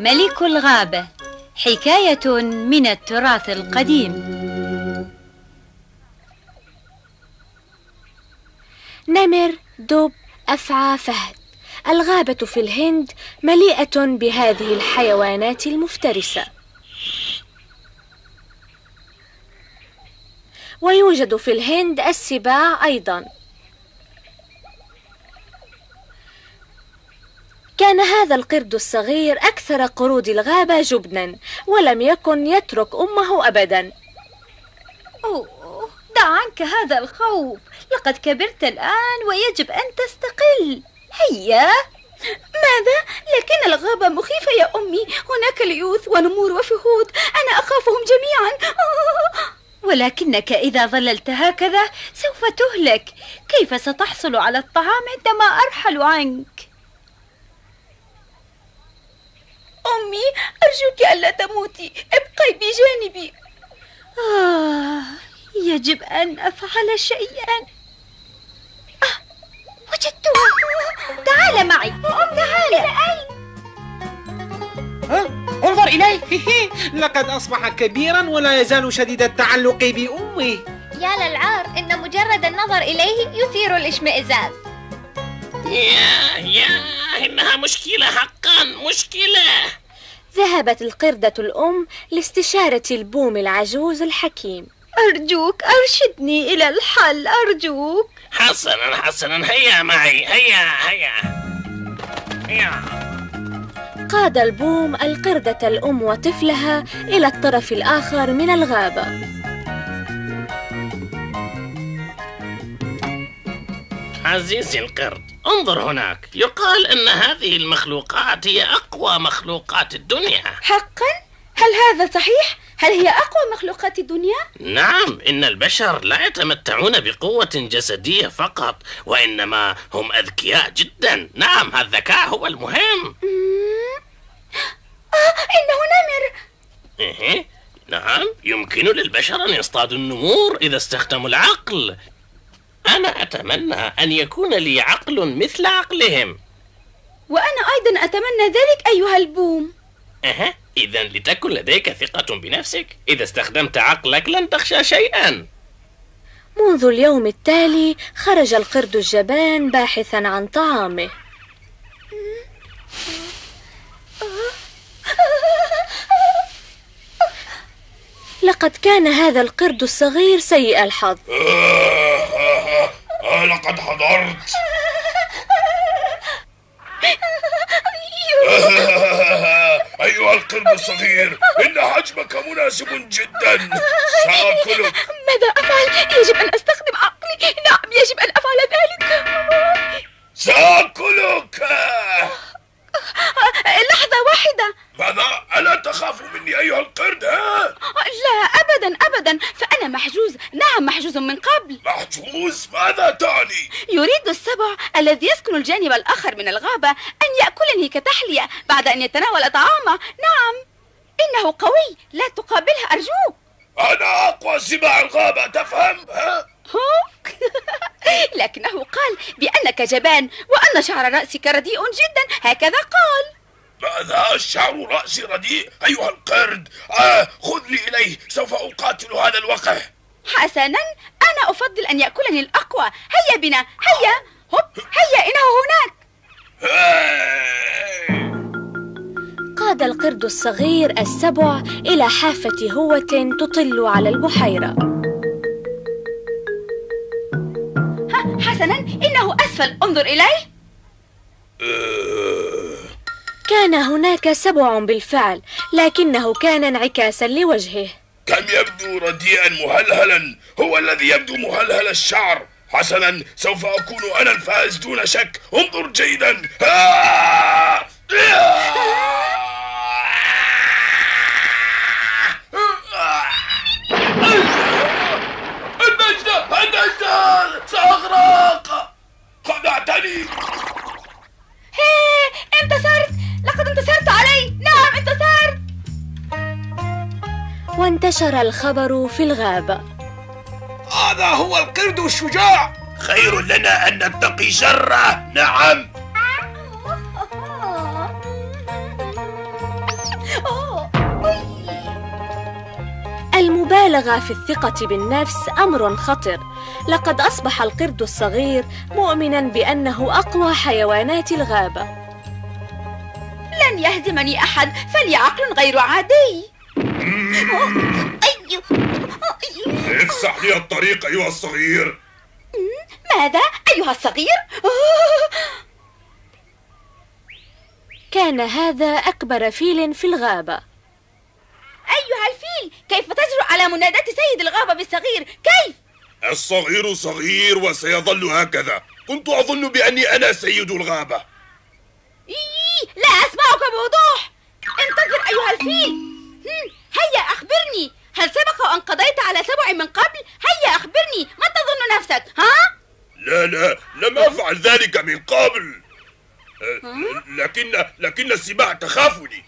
ملك الغابة حكاية من التراث القديم. نمر دب أفعى فهد. الغابة في الهند مليئة بهذه الحيوانات المفترسة. ويوجد في الهند السباع أيضا. كان هذا القرد الصغير أكثر قرود الغابة جبنا ولم يكن يترك أمه أبدا. أوه دع عنك هذا الخوف. لقد كبرت الآن ويجب أن تستقل. هيا. ماذا؟ لكن الغابة مخيفة يا أمي. هناك ليوث ونمور وفهود. أنا أخافهم جميعا. ولكنك إذا ظللت هكذا سوف تهلك. كيف ستحصل على الطعام عندما أرحل عنك؟ أمي أرجوك ألا تموتي. ابقي بجانبي. آه يجب أن أفعل شيئا. آه وجدته تعال معي. تعال. أين؟ ها؟ انظر إليه. لقد أصبح كبيرا ولا يزال شديد التعلق بأمه يا للعار إن مجرد النظر إليه يثير الاشمئزاز. يا يا إنها مشكلة حقا مشكلة. ذهبت القردة الأم لاستشارة البوم العجوز الحكيم. أرجوك أرشدني إلى الحل أرجوك. حسنا حسنا. هيا معي هيا هيا. هيا. قاد البوم القردة الأم وطفلها إلى الطرف الآخر من الغابة. عزيزي القرد انظر هناك. يقال إن هذه المخلوقات هي أقوى مخلوقات الدنيا. حقا؟ هل هذا صحيح؟ هل هي أقوى مخلوقات الدنيا؟ نعم إن البشر لا يتمتعون بقوة جسدية فقط وإنما هم أذكياء جدا. نعم الذكاء هو المهم. آه انه نمر إيه نعم يمكن للبشر أن يصطادوا النمور إذا استخدموا العقل. أنا أتمنى أن يكون لي عقل مثل عقلهم. وأنا أيضا أتمنى ذلك أيها البوم. أها إذا لتكن لديك ثقة بنفسك. إذا استخدمت عقلك لن تخشى شيئا. منذ اليوم التالي خرج القرد الجبان باحثا عن طعامه. لقد كان هذا القرد الصغير سيء الحظ. لقد حضرت. أيها القرد الصغير إن حجمك مناسب جدا. سآكلك. ماذا أفعل؟ يجب أن أستخدم عقلي. نعم يجب أن أفعل ذلك. سآكلك. لحظة واحدة. ماذا؟ ألا تخاف مني أيها القرد ها؟ لا. أبدا أبدا. فأنا محجوز. نعم محجوز من قبل. محجوز؟ ماذا تعني؟ يريد السبع الذي يسكن الجانب الآخر من الغابة أن يأكلني كتحلية بعد أن يتناول طعامه. نعم. إنه قوي. لا تقابله أرجوك أنا أقوى سباع الغابة تفهم؟ ها؟ لكنه قال بأنك جبان وأن شعر رأسك رديء جدا. هكذا قال. ماذا الشعر رأسي رديء أيها القرد. آه خذ لي إليه سوف أقاتل هذا الوقح حسنا أنا أفضل أن يأكلني الأقوى. هيا بنا هيا. هب هيا إنه هناك. قاد القرد الصغير السبع إلى حافة هوة تطل على البحيرة. حسنا إنه أسفل. انظر إليه. كان هناك سبع بالفعل لكنه كان انعكاسا لوجهه. كم يبدو رديئا مهلهلا هو الذي يبدو مهلهل الشعر. حسنا سوف أكون أنا الفائز دون شك. انظر جيدا. آه! النجدة انتشر الخبر في الغابة هذا هو القرد الشجاع. خير لنا أن نتقي شره نعم. المبالغة في الثقة بالنفس أمر خطر. لقد أصبح القرد الصغير مؤمنا بأنه أقوى حيوانات الغابة. لن يهزمني أحد. فلي عقل غير عادي. أي- أي- افسح لي الطريق أيها الصغير. ماذا؟ أيها الصغير؟ كان هذا أكبر فيل في الغابة. أيها الفيل كيف تجرؤ على مناداة سيد الغابة بالصغير؟ كيف؟ الصغير صغير وسيظل هكذا. كنت أظن بأني أنا سيد الغابة. إيه لا أسمعك بوضوح. انتظر أيها الفيل. هيا أخبرني. هل سبق وأن قضيت على سبع من قبل؟ هيا أخبرني. ما تظن نفسك ها؟ لا لا لم أفعل ذلك من قبل. أه، لكن لكن السباع تخافني.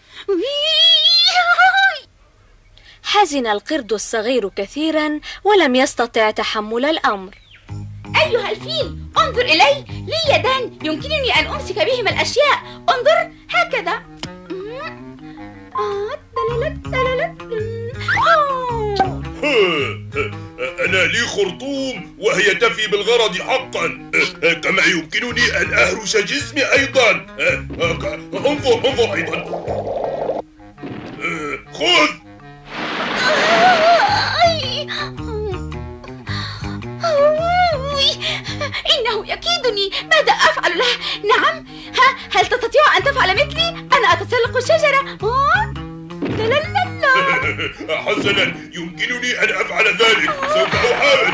حزن القرد الصغير كثيرا ولم يستطع تحمل الأمر. أيها الفيل انظر إلي. لي يدان يمكنني أن أمسك بهما الأشياء. انظر هكذا. آه. أنا لي خرطوم وهي تفي بالغرض حقا. كما يمكنني أن أهرش جسمي أيضا. انظر انظر أيضا. حسنا يمكنني أن أفعل ذلك سوف أحاول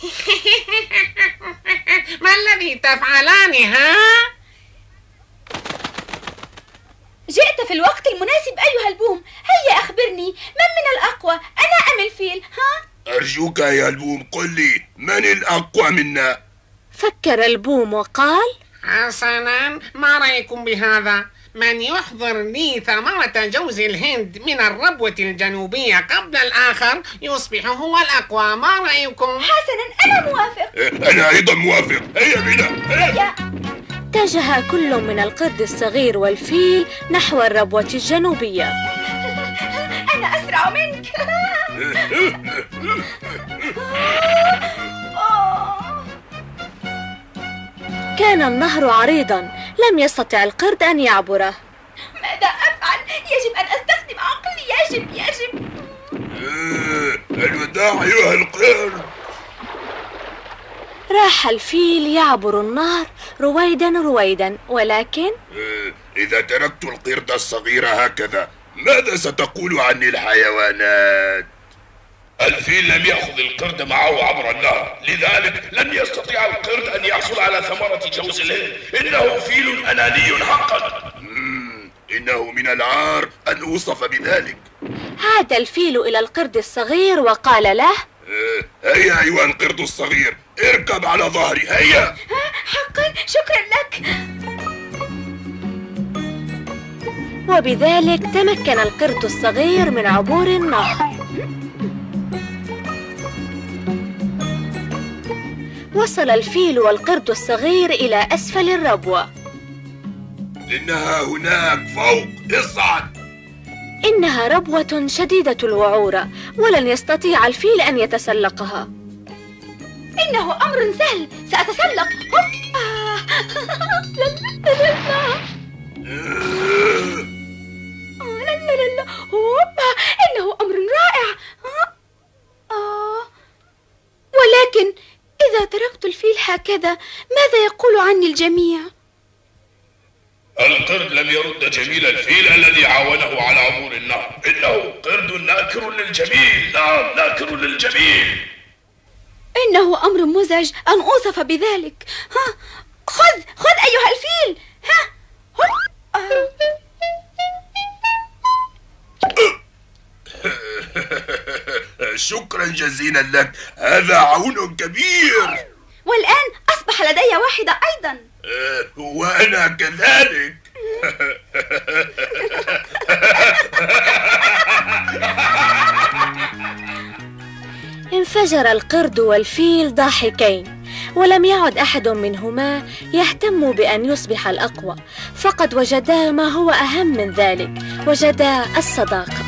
ما الذي تفعلان ها؟ في الوقت المناسب أيها البوم. هيا أخبرني من من الأقوى؟ أنا أم الفيل ها؟ أرجوك يا البوم قل لي من الأقوى منا؟ فكر البوم وقال حسنا ما رأيكم بهذا؟ من يحضر لي ثمرة جوز الهند من الربوة الجنوبية قبل الآخر يصبح هو الأقوى ما رأيكم؟ حسنا أنا موافق. أنا أيضا موافق. هيا بنا هيا. هيا. اتجه كل من القرد الصغير والفيل نحو الربوة الجنوبية أنا أسرع منك. كان النهر عريضا لم يستطع القرد أن يعبره ماذا أفعل؟ يجب أن أستخدم عقلي يجب يجب الوداع أيها القرد راح الفيل يعبر النهر رويدا رويدا ولكن؟ إذا تركت القرد الصغير هكذا ماذا ستقول عني الحيوانات؟ الفيل لم يأخذ القرد معه عبر النهر لذلك لن يستطيع القرد أن يحصل على ثمرة جوز الهند. إنه فيل أناني حقا. إنه من العار أن أوصف بذلك. عاد الفيل إلى القرد الصغير وقال له؟ آه، هيا أيها القرد الصغير اركب على ظهري هيا. حقا شكرا لك. وبذلك تمكن القرد الصغير من عبور النهر. وصل الفيل والقرد الصغير إلى أسفل الربوة. إنها هناك فوق اصعد. إنها ربوة شديدة الوعورة ولن يستطيع الفيل أن يتسلقها. إنه أمر سهل سأتسلق هوب. آه. آه، لا لا لا لا هوبا إنه أمر رائع. آه. ولكن إذا تركت الفيل هكذا ماذا يقول عني الجميع؟ القرد لم يرد جميل الفيل الذي عاونه على عبور النهر إنه قرد ناكر للجميل نعم ناكر للجميل إنه أمر مزعج أن أوصف بذلك. ها خذ خذ أيها الفيل. ها. آه. شكرا جزيلا لك. هذا عون كبير. والآن أصبح لدي واحدة أيضا. آه، وأنا كذلك. انفجر القرد والفيل ضاحكين ولم يعد أحد منهما يهتم بأن يصبح الأقوى فقد وجدا ما هو أهم من ذلك وجدا الصداقة.